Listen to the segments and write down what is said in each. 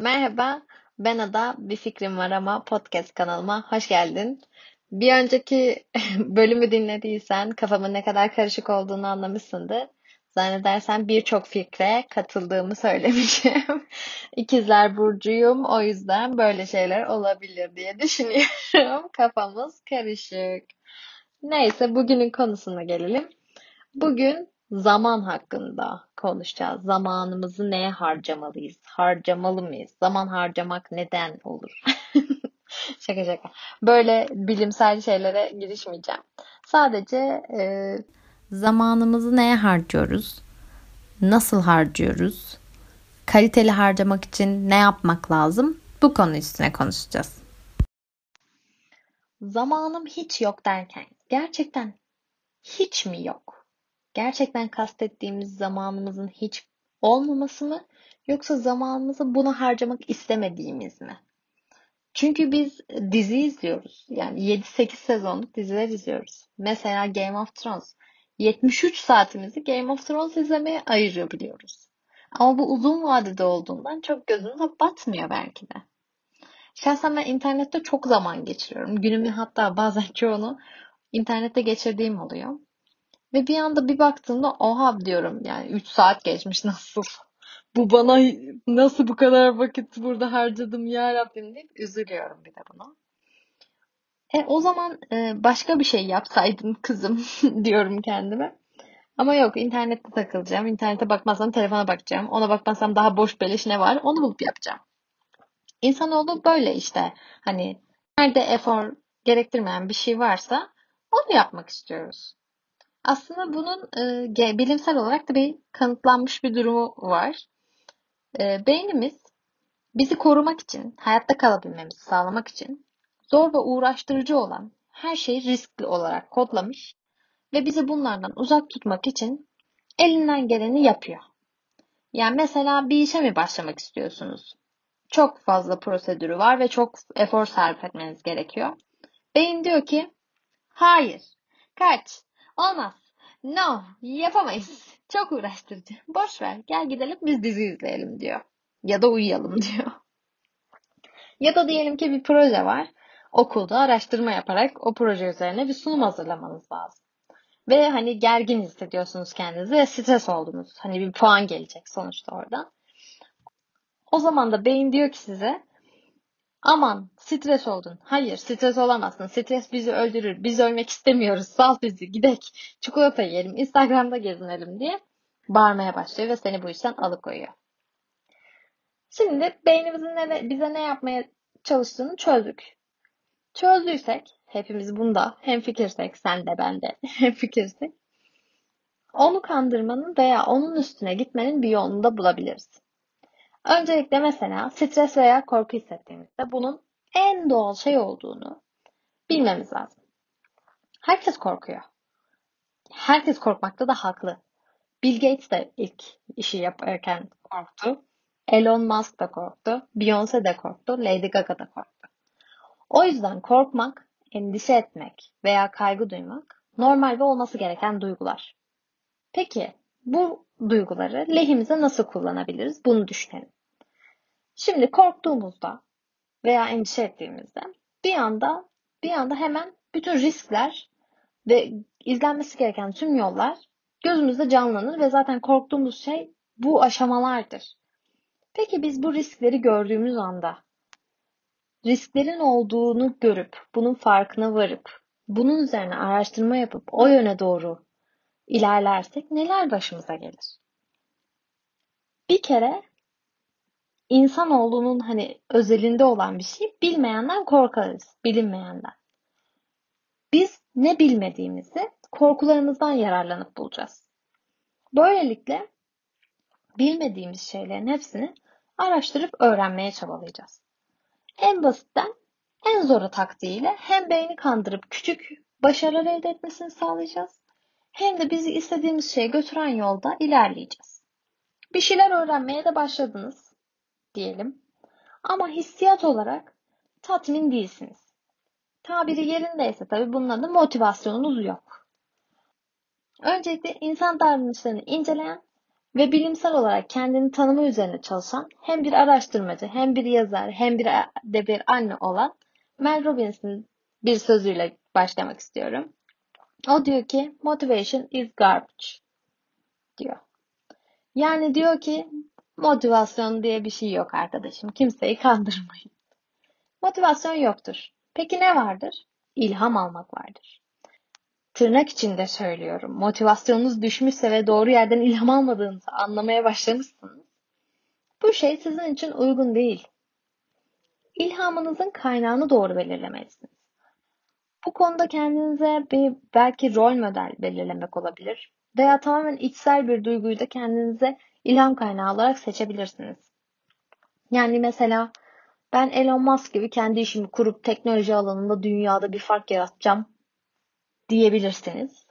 Merhaba, ben Ada. Bir fikrim var ama podcast kanalıma hoş geldin. Bir önceki bölümü dinlediysen kafamın ne kadar karışık olduğunu anlamışsındır. Zannedersen birçok fikre katıldığımı söylemişim. İkizler burcuyum, o yüzden böyle şeyler olabilir diye düşünüyorum. Kafamız karışık. Neyse bugünün konusuna gelelim. Bugün zaman hakkında konuşacağız. Zamanımızı neye harcamalıyız? Harcamalı mıyız? Zaman harcamak neden olur? şaka şaka. Böyle bilimsel şeylere girişmeyeceğim. Sadece e, zamanımızı neye harcıyoruz? Nasıl harcıyoruz? Kaliteli harcamak için ne yapmak lazım? Bu konu üstüne konuşacağız. Zamanım hiç yok derken gerçekten hiç mi yok? Gerçekten kastettiğimiz zamanımızın hiç olmaması mı yoksa zamanımızı buna harcamak istemediğimiz mi? Çünkü biz dizi izliyoruz. Yani 7-8 sezonluk diziler izliyoruz. Mesela Game of Thrones. 73 saatimizi Game of Thrones izlemeye ayırabiliyoruz. Ama bu uzun vadede olduğundan çok gözümüze batmıyor belki de. Şahsen ben internette çok zaman geçiriyorum. Günümün hatta bazen çoğunu internette geçirdiğim oluyor. Ve bir anda bir baktığımda oha diyorum yani 3 saat geçmiş nasıl? Bu bana nasıl bu kadar vakit burada harcadım ya Rabbim deyip üzülüyorum bir de buna. E o zaman e, başka bir şey yapsaydın kızım diyorum kendime. Ama yok internette takılacağım. İnternete bakmazsam telefona bakacağım. Ona bakmazsam daha boş beleş ne var onu bulup yapacağım. İnsanoğlu böyle işte. Hani nerede efor gerektirmeyen bir şey varsa onu yapmak istiyoruz. Aslında bunun e, bilimsel olarak da bir kanıtlanmış bir durumu var. E, beynimiz bizi korumak için, hayatta kalabilmemizi sağlamak için zor ve uğraştırıcı olan her şeyi riskli olarak kodlamış ve bizi bunlardan uzak tutmak için elinden geleni yapıyor. Yani mesela bir işe mi başlamak istiyorsunuz? Çok fazla prosedürü var ve çok efor sarf etmeniz gerekiyor. Beyin diyor ki, hayır, kaç, Olmaz. No, yapamayız. Çok uğraştırıcı. Boş ver. Gel gidelim biz dizi izleyelim diyor. Ya da uyuyalım diyor. Ya da diyelim ki bir proje var. Okulda araştırma yaparak o proje üzerine bir sunum hazırlamanız lazım. Ve hani gergin hissediyorsunuz kendinizi ve stres oldunuz. Hani bir puan gelecek sonuçta oradan. O zaman da beyin diyor ki size Aman stres oldun. Hayır stres olamazsın. Stres bizi öldürür. Biz ölmek istemiyoruz. Sal bizi gidek. Çikolata yiyelim. Instagram'da gezinelim diye bağırmaya başlıyor ve seni bu işten alıkoyuyor. Şimdi beynimizin ne, bize ne yapmaya çalıştığını çözdük. Çözdüysek hepimiz bunda hem fikirsek sen de ben de hem fikirsek onu kandırmanın veya onun üstüne gitmenin bir yolunu da bulabiliriz. Öncelikle mesela stres veya korku hissettiğimizde bunun en doğal şey olduğunu bilmemiz lazım. Herkes korkuyor. Herkes korkmakta da haklı. Bill Gates de ilk işi yaparken korktu. Elon Musk da korktu. Beyoncé de korktu. Lady Gaga da korktu. O yüzden korkmak, endişe etmek veya kaygı duymak normal ve olması gereken duygular. Peki bu duyguları lehimize nasıl kullanabiliriz? Bunu düşünelim. Şimdi korktuğumuzda veya endişe ettiğimizde bir anda bir anda hemen bütün riskler ve izlenmesi gereken tüm yollar gözümüzde canlanır ve zaten korktuğumuz şey bu aşamalardır. Peki biz bu riskleri gördüğümüz anda risklerin olduğunu görüp bunun farkına varıp bunun üzerine araştırma yapıp o yöne doğru ilerlersek neler başımıza gelir? Bir kere insanoğlunun hani özelinde olan bir şey bilmeyenden korkarız, bilinmeyenden. Biz ne bilmediğimizi korkularımızdan yararlanıp bulacağız. Böylelikle bilmediğimiz şeylerin hepsini araştırıp öğrenmeye çabalayacağız. En basitten en zoru taktiğiyle hem beyni kandırıp küçük başarılar elde etmesini sağlayacağız hem de bizi istediğimiz şeye götüren yolda ilerleyeceğiz. Bir şeyler öğrenmeye de başladınız diyelim. Ama hissiyat olarak tatmin değilsiniz. Tabiri yerindeyse tabii bunun adı motivasyonunuz yok. Öncelikle insan davranışlarını inceleyen ve bilimsel olarak kendini tanıma üzerine çalışan hem bir araştırmacı hem bir yazar hem bir de bir anne olan Mel Robbins'in bir sözüyle başlamak istiyorum. O diyor ki motivation is garbage diyor. Yani diyor ki motivasyon diye bir şey yok arkadaşım. Kimseyi kandırmayın. Motivasyon yoktur. Peki ne vardır? İlham almak vardır. Tırnak içinde söylüyorum. Motivasyonunuz düşmüşse ve doğru yerden ilham almadığınızı anlamaya başlamışsınız. Bu şey sizin için uygun değil. İlhamınızın kaynağını doğru belirlemelisiniz. Bu konuda kendinize bir belki rol model belirlemek olabilir. Veya tamamen içsel bir duyguyu da kendinize ilham kaynağı olarak seçebilirsiniz. Yani mesela ben Elon Musk gibi kendi işimi kurup teknoloji alanında dünyada bir fark yaratacağım diyebilirsiniz.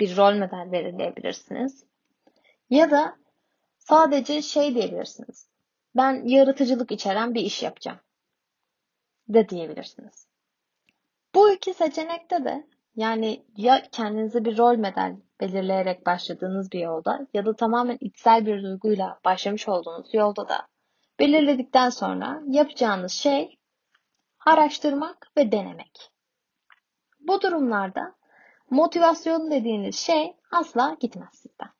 Bir rol model belirleyebilirsiniz. Ya da sadece şey diyebilirsiniz. Ben yaratıcılık içeren bir iş yapacağım de diyebilirsiniz. Bu iki seçenekte de yani ya kendinize bir rol model belirleyerek başladığınız bir yolda ya da tamamen içsel bir duyguyla başlamış olduğunuz yolda da belirledikten sonra yapacağınız şey araştırmak ve denemek. Bu durumlarda motivasyon dediğiniz şey asla gitmez sizden.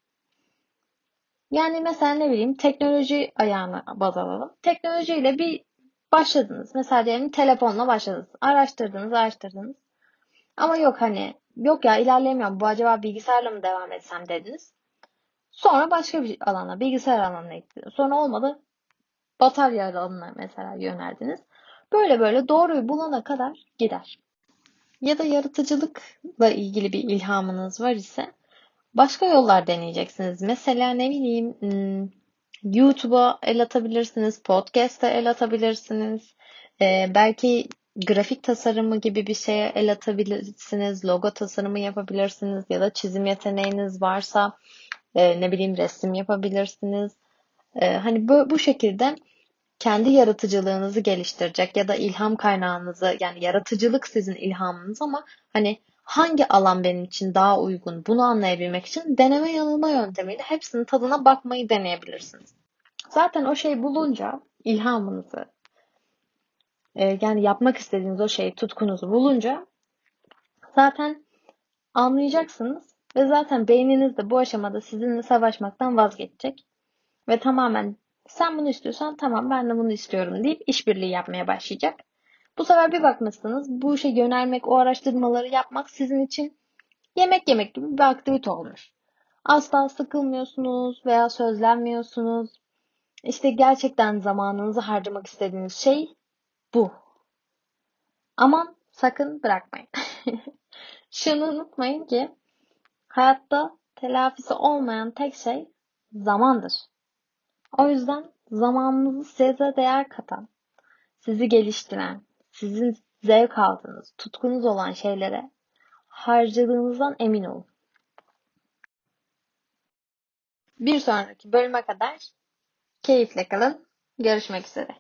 Yani mesela ne bileyim teknoloji ayağına baz alalım. Teknolojiyle bir başladınız. Mesela diyelim telefonla başladınız. Araştırdınız, araştırdınız. Ama yok hani yok ya ilerleyemiyorum. Bu acaba bilgisayarla mı devam etsem dediniz. Sonra başka bir alana, bilgisayar alanına gittiniz. Sonra olmadı. Batarya alanına mesela yöneldiniz. Böyle böyle doğruyu bulana kadar gider. Ya da yaratıcılıkla ilgili bir ilhamınız var ise başka yollar deneyeceksiniz. Mesela ne bileyim hmm, YouTube'a el atabilirsiniz, podcast'a el atabilirsiniz. Ee, belki grafik tasarımı gibi bir şeye el atabilirsiniz, logo tasarımı yapabilirsiniz ya da çizim yeteneğiniz varsa e, ne bileyim resim yapabilirsiniz. E, hani bu, bu şekilde kendi yaratıcılığınızı geliştirecek ya da ilham kaynağınızı yani yaratıcılık sizin ilhamınız ama hani hangi alan benim için daha uygun bunu anlayabilmek için deneme yanılma yöntemiyle hepsinin tadına bakmayı deneyebilirsiniz. Zaten o şey bulunca ilhamınızı e, yani yapmak istediğiniz o şeyi tutkunuzu bulunca zaten anlayacaksınız ve zaten beyniniz de bu aşamada sizinle savaşmaktan vazgeçecek ve tamamen sen bunu istiyorsan tamam ben de bunu istiyorum deyip işbirliği yapmaya başlayacak. Bu sefer bir bakmışsınız bu işe yönelmek, o araştırmaları yapmak sizin için yemek yemek gibi bir aktivite olmuş. Asla sıkılmıyorsunuz veya sözlenmiyorsunuz. İşte gerçekten zamanınızı harcamak istediğiniz şey bu. Aman sakın bırakmayın. Şunu unutmayın ki hayatta telafisi olmayan tek şey zamandır. O yüzden zamanınızı size değer katan, sizi geliştiren, sizin zevk aldığınız, tutkunuz olan şeylere harcadığınızdan emin olun. Bir sonraki bölüme kadar keyifle kalın. Görüşmek üzere.